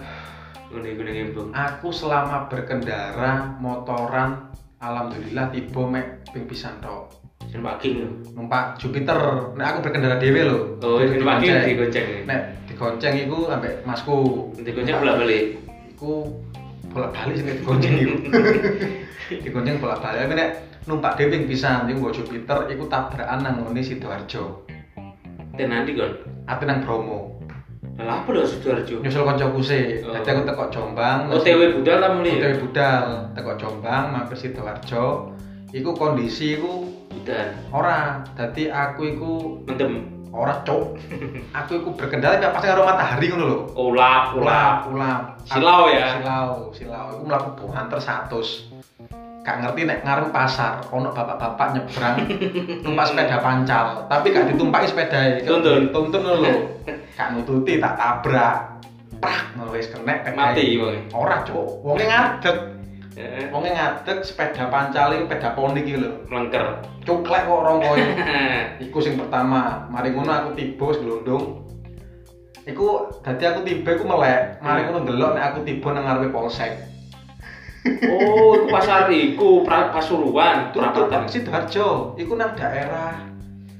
Ngene ngene embong aku selama berkendara motoran alhamdulillah tiba mek ping pisan tok. Pagi lho numpak Jupiter. Nek aku berkendara dhewe lho. Oh sing pagi digonceng. nek digonceng iku ambek masku. Digonceng bolak balik iku bolak-balik sing digonceng iku. digonceng bolak-balik. Nek numpak dhewe ping pisan iku Jupiter iku tabrakan nang ngene Sidoarjo. Dan nanti kon. Ate nang Bromo. Lah apa lho Sidoarjo? Nyusul kancaku sih. Oh. Dadi aku teko Jombang. OTW budal ta muli? OTW budal, teko Jombang mampir Sidoarjo. Iku kondisi iku Budal. ora. Dadi aku iku Mendem. ora cok. aku iku berkendara gak pas karo matahari ngono lho. Ulap, ulap. ulap Silau ya? silau silau aku mlaku buanter 100 gak ngerti nek ngarep pasar ono bapak-bapak nyebrang numpak sepeda pancal tapi gak ditumpaki sepeda Tuntun. tuntun lho gak nututi tak tabrak prak wis kena. Mati wonge. ora cuk wonge ngadeg wonge ngadeg sepeda pancal sepeda poni iki lho melengker. cuklek kok rongkoe Iku sing pertama, mari ngono aku tiba glondong. Iku dadi aku tiba iku melek, mari ngono ndelok nek aku tiba nang ngarepe polsek. Oh, iku pasar iku Pasuruan, Tutup Perapatan. Sidoarjo, iku nang daerah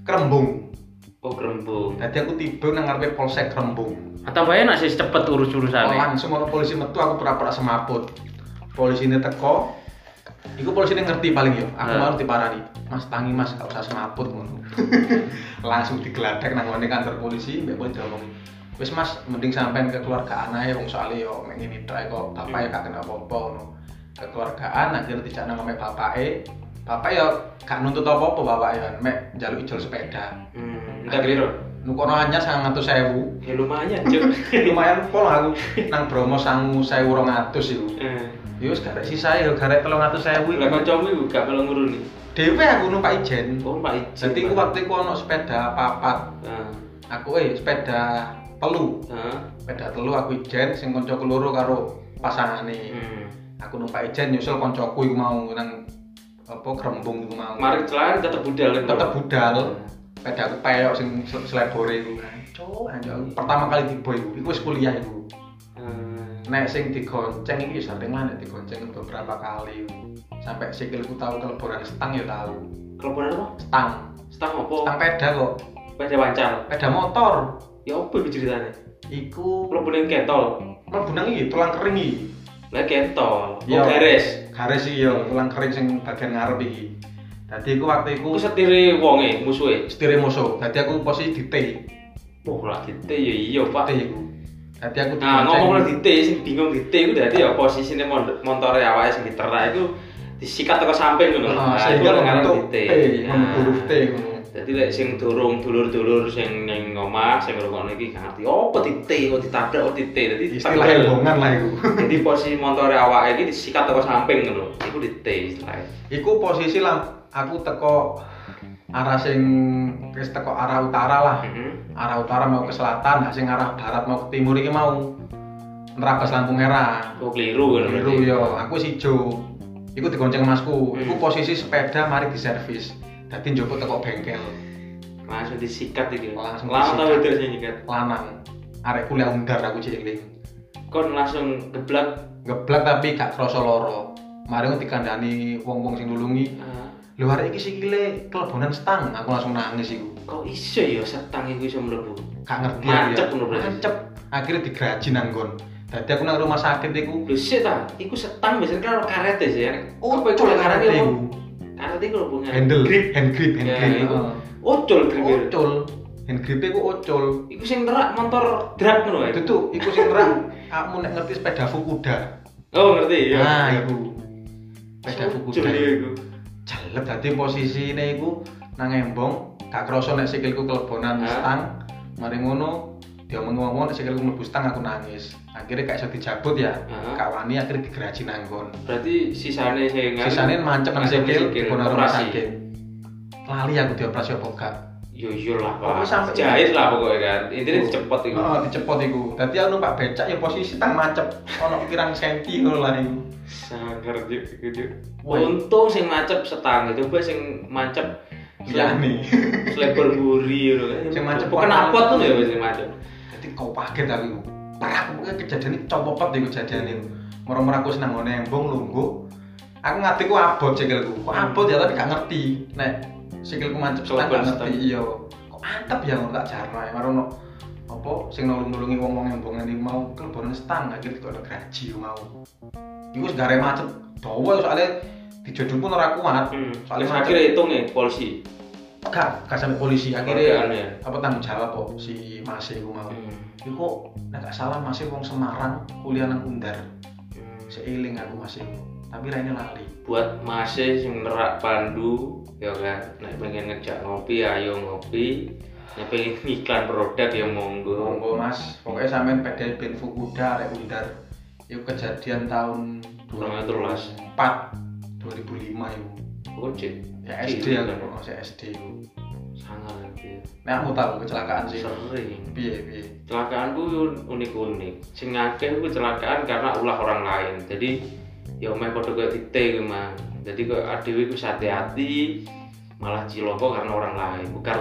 Krembung. Oh, Grembung. Dadi aku tiba nang ngarepe polsek Krembung. Atau bae nak sih cepet Oh, urus-urusane. langsung ono polisi metu aku pura-pura semaput. Polisi ini teko. Iku polisi ini ngerti paling yo. Aku Hmm. mau diparani. Mas tangi mas gak usah semaput ngono. langsung digladek nang ngene kantor polisi, mbek polisi ngomong. Wis Mas, mending sampean ke keluarga anae wong soalnya yo mek ngene tok kok bapake gak kena apa-apa ngono. Kekeluargaan akhirnya dijak nang mek bapake. Bapak yo gak nuntut apa-apa bapak yo, mek njaluk ijol sepeda. Hmm, enggak keliru. Nukono anyar 900.000. Ya lumayan, Cuk. lumayan pol aku nang Bromo sangu saya urung atus itu Eh, ya wis garek sisa ya garek telung atus saya Lah kancamu iku gak melu nguruni. dewe aku numpak ijen Oh, Pak Ijin. jadi aku waktu itu ono sepeda papat Heeh. aku eh sepeda telu Heeh. sepeda telu aku ijen sing konco keloro karo pasangane Hmm. Aku numpak ijen nyusul koncoku iku mau nang apa kerembung iku mau. Mari celana tetep budal tetep budal. Sepeda aku peyok sing sel- selebore iku. Anjir, aku pertama kali tiba iku iku wis kuliah iku. Hmm. nek sing digonceng iki ya sering lah nek digonceng beberapa kali. Sampai sikilku tahu keleboran stang ya tahu Kelompokan apa? stang Stang apa? stang peda kok. Peda pancal. peda motor. Ya apa iku ceritane? iku Kelompokan kentol. mlebu nang iki tulang kering iki Lah kentol. Oh, Iya. garis. garis iki ya tulang kering sing bagian ngarep iki dadi iku waktu iku Iku setire wonge musuhe. setire musuh dadi aku posisi di T Wah, lah dite ya iya, Pak. T iku dadi aku Nah, ngomong lah dite sing bingung dite iku dadi ya posisine mon- montore awake sing diterak iku disikat teko samping ngono. Ah, Nah, sehingga membentuk dite. T huruf T ngono Jadi lek sing durung dulur-dulur sing ning omah sing ngrungokno iki gak ngerti apa dite kok ditabrak kok dite. Dadi istilah ilmongan lah iku Jadi posisi montore awake iki disikat teko samping ngono. Iku dite istilahnya. Iku posisi lah aku teko arah sing wis teko arah utara lah. Heeh. Arah utara mau ke selatan, nah sing arah barat mau ke timur iki mau nerabas lampu merah. Kok keliru ngono Biru yo, aku si Jo. Iku digonceng masku. Iku Hmm. posisi sepeda mari diservis. Dadi njupuk teko bengkel Langsung disikat iki. Langsung Langsung tau disikat. wedok sing nyikat. lanang. Arek kuliah undar aku cilik. Kon langsung geblak. Geblak tapi gak krasa loro. Mari ngono dikandani wong-wong sing nulungi. Ah, Lho arek iki sikile kelebonan stang, aku langsung nangis iku. kok iso ya setang iku iso mlebu? gak ngerti Mancep ya. berarti. Mancep. Akhirnya digraji nanggon. Dadi aku nang rumah sakit iku Lho sik ta, iku setang biasanya kan sih ya. Oh, Apa iku karate apa? iku. Karate iku hubungan Handle, grip. hand grip, hand Ya, grip. iku. Heeh. Ocol grip. Ocol. Hand grip iku ocol. Iku sing terak motor drag ngono. Itu tuh, iku sing terang. Aku nek ngerti sepeda Fukuda. Oh, ngerti ya. Nah, iku. Sepeda ya iku. Jalep dadi posisine iku nang embong, gak krasa nek sikilku kelebonan stang. Mari ngono dia ngomong-ngomong sikilku mlebu stang aku nangis. Akhirnya gak iso dijabut ya. Hah? Gak wani akhirnya digraji nanggon. Berarti sisane sing Sisane mancep nang sikil, sikil, dibono rumah sakit. Lali aku dioperasi apa gak? Yo yo lah, Pak. sampai- Jahit lah pokoknya kan. Intinya dicepot iku. Oh, dicepot iku. Dadi aku numpak becak ya posisi tang mancep ono pirang senti ngono lah iku. Sangar. Woi. Untung sing macep setang, coba sing mancep Liyane. selebar buri ngono. Sing mancep bukan warna- apot tuh ya sing macep. Dadi kau paket aku. Parah pokoknya kejadian ini copot iku kejadian itu. Moro-moro aku senang ngene embong lungguh. Aku ngati ku abot sikilku. Kok abot ya tapi gak ngerti. Nek sikilku mancep Keleban gak ngerti iya. Kok antep ya ngono tak jarno ya marono apa sing nulung-nulungi wong-wong yang bongen iki mau kelebonan stang akhirnya kok ada gaji mau iku wis gare macet dawa soalnya dijodoh pun ora kuat Hmm. Soalnya macet. akhirnya hitung nih polisi. Gak gak sampai polisi akhirnya ya. apa tanggung jawab kok si Mas iku mau? Hmm. iku kok gak salah masih wong Semarang kuliah nang Undar. Hmm. seiling aku masih tapi lainnya lali buat masih sing nerak pandu ya kan? Nek pengen ngejak ngopi ayo ngopi. Nek pengen iklan produk ya monggo. Monggo mas. Pokoknya sampean PD Ben Fukuda rek Undar. Itu kejadian tahun 2013. 2004 2005 itu Ojek ya SD kan. kok SD itu. Sangat nah aku tahu kecelakaan sih. Sering. Piye piye? Kecelakaan ku unik-unik. Sing akeh ku kecelakaan karena ulah orang lain. Jadi ya meh padha koyo tite ku mah jadi kok adewe ku hati-hati malah ciloko karena orang lain. Bukan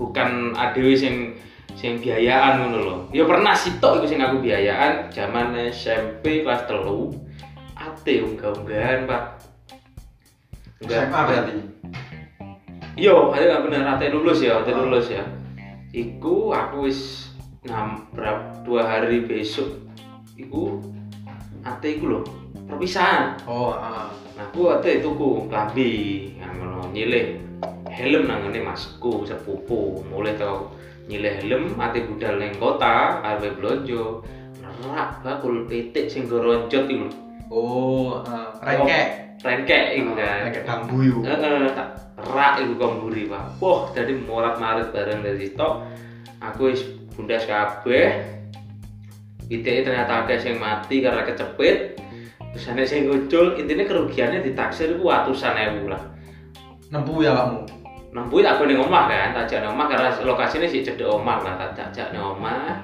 bukan adewe sing sing biayaan ngono lho. Ya pernah sitok iku sing aku biayaan. Zaman SMP kelas telu. Ate unggah-unggahan pak SMA berarti Iya, ada nggak bener ate lulus ya, ate lulus ya. Iku aku wis nam berapa dua hari besok, iku ate iku loh perpisahan. oh ah. Nah, aku ate tuku klambi, yang ngono nyilih helm nang ngene masku sepupu, mulai tau nyilih helm ate budal ning kota arep blonjo. Nerak bakul pitik sing go ronjot iku oh rengkek Rengkek iku kan. rengkek bambu Heeh, tak rak iku komburi, Pak. Wah, jadi morat-marit bareng dari situ. Aku wis bundas kabeh. Pitike ternyata ada yang mati karena kecepit. Terus ada yang ngucul, intinya kerugiannya ditaksir itu ratusan ewu lah. nempuh ya kamu Nempuh tak ning omah kan, tak jak ning omah karena lokasinya sih cedek omah lah, tak jak ning omah.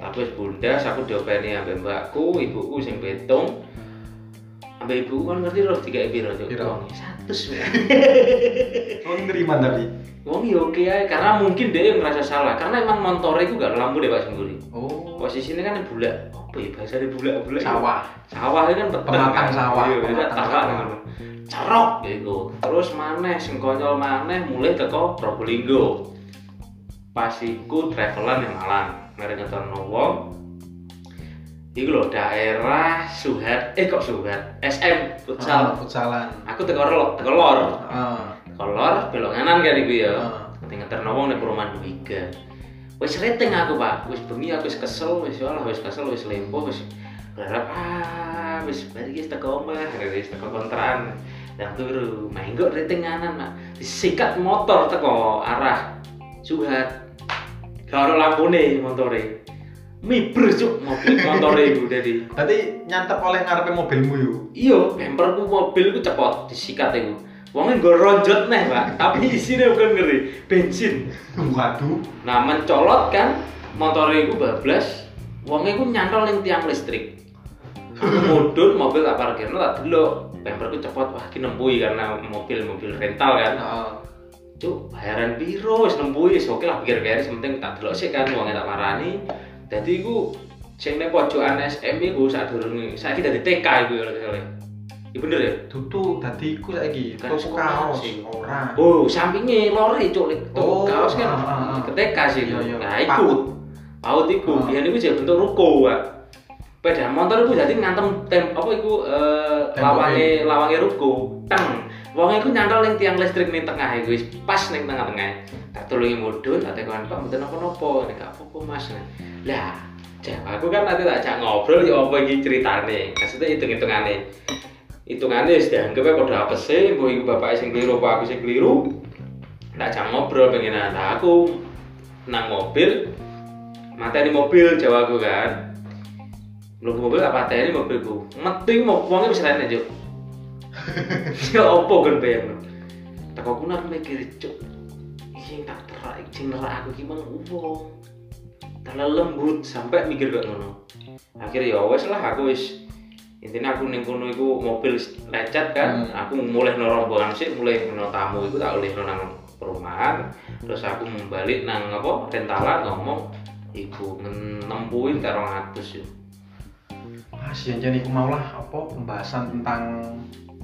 Tapi wis bundas, aku diopeni ambek mbakku, ibuku sing betung. Ambek ibuku kan ngerti roh tiga piro, Cuk. Piro? Wong, 100. men. oh nerima tapi Wong ya oke aja karena mungkin dia yang ngerasa salah karena emang motornya itu gak lampu deh Pak Singguri. oh Posisinya kan bulat. Apa ya bahasa dia bulat bulat? sawah Sawah itu kan peteng. Pematang kan? sawah, Iya, sawah. ngono. Cerok gitu. Terus maneh sing konyol maneh mulai teko Probolinggo. Pas iku travelan yang Malang. Mari ngetono wong. Iku lho daerah Suhat, eh kok Suhat? SM futsal. futsalan. Aku teko lor, teko lor. ah. Kolor belok kanan kan iku ya. Ah. ngeter wong ning perumahan Wiga. Wis rating aku pak. Wis bengi aku wis kesel wis olah wis kesel wis lempo wis berharap ah wis bari wis teko omah wis teko kontrakan. Dan turu. Menggo rating kanan mak disikat motor teko arah Suhat kalau lampune motore miber cuk. Mobil motore iku dadi berarti nyantep oleh ngarepe mobilmu yuk iya. Bemperku mobil ku cepot disikat iku. Wongnya gue ronjot nih pak. Tapi isinya bukan ngeri bensin. Waduh. Nah mencolot kan motornya itu bablas. Wongnya ku nyantol ning tiang listrik. Aku mudun mobil tak parkir tak delok. Bemperku cepot wah ki nembui karena mobil mobil rental kan. Heeh. cuk bayaran biro wis nembui wis oke lah pikir beres penting tak delok sih kan wongnya tak marani jadi ku sing ning pojokan SM iku sadurunge saiki dadi TK iku ya soalnya Iya bener ya? tutu tadi ku saiki sekolah kaos sih. ora Oh, sampingnya lori cuk lek Oh, kaos kan ah, ah, ah. ketika sih. Nah, iku. Paut iku, biyen iku jadi bentuk ruko, Pak. Sepeda motor iku jadi ngantem tem apa iku eh lawange lawange ruko. Teng. Wong iku nyantol ning tiang listrik ning tengah iku wis pas ning tengah-tengah. Tak tulungi mudhun, tak tekan Pak mboten napa-napa, nek gak apa-apa Mas. Lah, Jam, aku kan nanti tak ajak ngobrol ya apa iki ceritane. Maksudnya hitung-hitungane. Hitungannya wis dianggap padha apese, mbok iku bapake sing keliru apa aku sing keliru. Tak ajak ngobrol pengen nah aku nang mobil mateni mobil Jawa aku kan. Lu mobil tak pateni mobilku. Metu mau wonge wis rene, Cuk. Ya opo kan bayang. Tak aku nak mikir, Cuk. Iki tak terak iki nerak aku ki mang wong. Terlalu lembut sampai mikir kayak ngono. Akhirnya ya wes lah aku wis intinya aku ning kono iku mobil lecet kan, Hmm. aku mulai rombongan sih, mulai no tamu iku tak oleh nang perumahan. Terus aku membalik nang apa rentalan ngomong iku nempuin terong atus yo. nih aku mau lah apa pembahasan tentang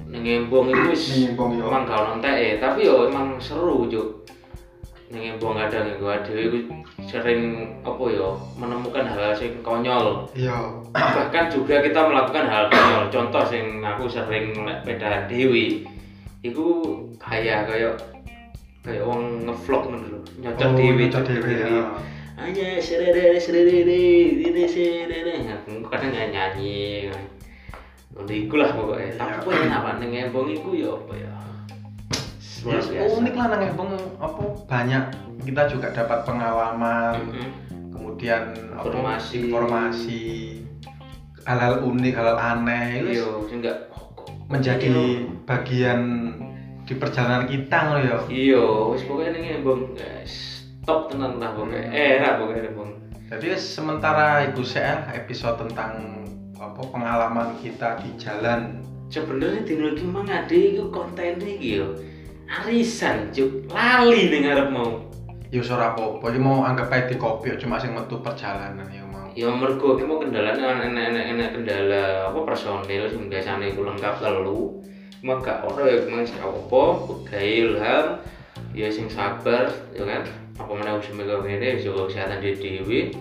Ning embong iku wis Ning Embong, yo. emang gak ono enteke, tapi yo emang seru, Juk. ning embong kadang dhewe iku sering apa ya menemukan hal sing konyol. Iya. Bahkan juga kita melakukan hal konyol. Contoh sing aku sering sepeda dewi iku kayak kayak kayak wong ngevlog ngono lho nyocok dewi nyocok dhewe ya hanya serere serere ini serere kadang nyanyi Udah iku lah pokoknya tapi Iya. kok enak pak ning embong iku ya apa ya? Ya, biasa. unik lah nang Embong apa? Banyak. Kita juga dapat pengalaman Mm-mm. kemudian apa, Informasi. informasi. Hal-hal unik hal-hal aneh itu iya enggak menjadi bagian di perjalanan kita ngono ya. Iya wis pokoknya ning embong guys. Top tenan lah pokoknya. Hmm. enak pokoknya embong. Jadi sementara ibu saya episode tentang apa pengalaman kita di jalan? Sebenarnya dino iki mang ade iku konten iki yo. Arisan cuk. Lali ning arep mau. Ya ora apa-apa. Iki mau anggap ae di kopi cuma sing metu perjalanan ya mau. Ya mergo iki mau kendalanya enak-enak enak kendala apa personil sing biasane iku lengkap telu cuma gak ono ya memang sing apa gawe ilham ya sing sabar ya kan. Apa meneh wis mega ngene wis kesehatan dhewe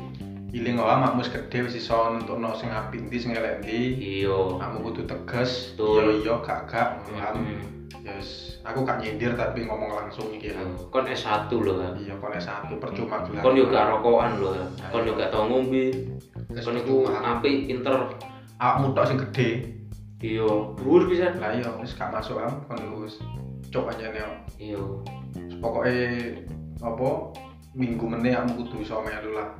dhewe iling wae makmu wis gedhe wis iso nentukno sing apik ndi sing elek ndi iya. Kamu kudu tegas. Iya iya gak gak paham Hmm. yes aku gak nyindir tapi ngomong langsung iki ya. Kon S1 lho kan iya kon satu percuma gelar kon yo gak rokokan lho kan kon yo gak tau ngombe. Kon iku apik pinter. Awakmu tok sing gedhe iya. Dhuwur pisan. Lah iya wis gak masuk am kon iku wis cok aja nih iya. Pokoknya apa minggu meneh kamu kudu iso melu lah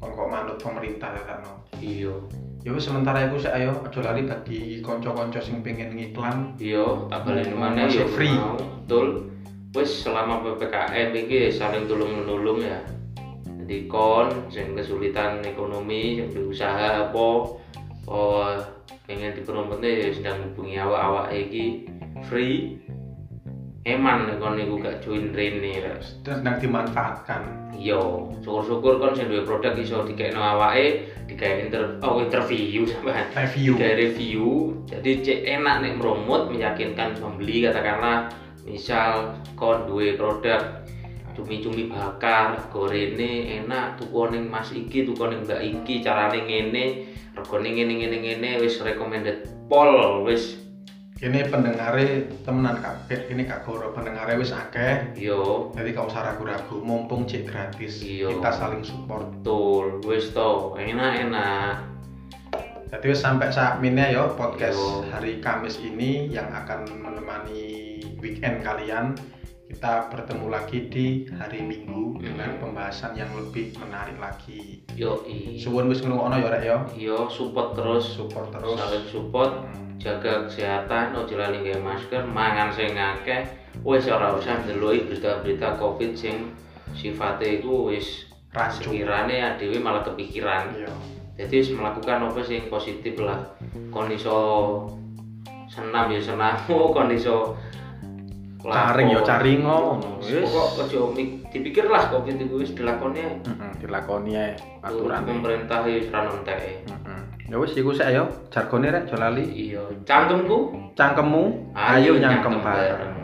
kon kok manut pemerintah ya kan iya. Ya wis sementara iku sik ayo aja lali bagi kanca-kanca sing pengen ngiklan. Iya tak ya free. betul. Wis selama PPKM iki saling tulung menulung ya. Jadi kon sing kesulitan ekonomi yang berusaha apa oh pengen dipromote ya sedang hubungi awak-awak iki. Free eman nek kon niku gak join rene Res. sedang dimanfaatkan. Iya syukur-syukur kon sing duwe produk iso dikekno awake digawe inter oh interview sampean. Review. Tiga review jadi cek enak nih meromot meyakinkan pembeli katakanlah misal kon duwe produk cumi-cumi bakar gorene enak tuku ning mas iki tuku ning mbak iki carane ngene regane ngene ngene ngene wis recommended pol wis ini pendengare temenan kabeh ini kak goro. Pendengare wis akeh. Yo jadi gak usah ragu-ragu mumpung cek gratis. Iya. kita saling support. Betul. Wis to enak enak jadi wis sampai saat ini ya podcast Yo. hari Kamis ini yang akan menemani weekend kalian kita bertemu lagi di hari Minggu dengan Mhm. pembahasan yang lebih menarik lagi. Yo suwun wis ngrungokno ya rek ya? Yo support terus. Support terus. Saling support Hmm. jaga kesehatan ojo lali nggawe masker mangan sing akeh. Wis ora usah ndeloki berita-berita covid sing sifate iku wis sekirane dhewe malah kepikiran. Iya. Jadi wis melakukan apa sing positif lah. Kon iso senam ya senam. Kon iso caring ya lakon. caring ngono Wis, pokok ojo mik- dipikir lah covid itu wis dilakoni Heeh, dilakoni ae aturan pemerintah ya wis ra nontek Heeh. Ya wis iku sik ya, jargone rek aja lali. iya cangkemku Cangkemmu ayo nyangkem bareng.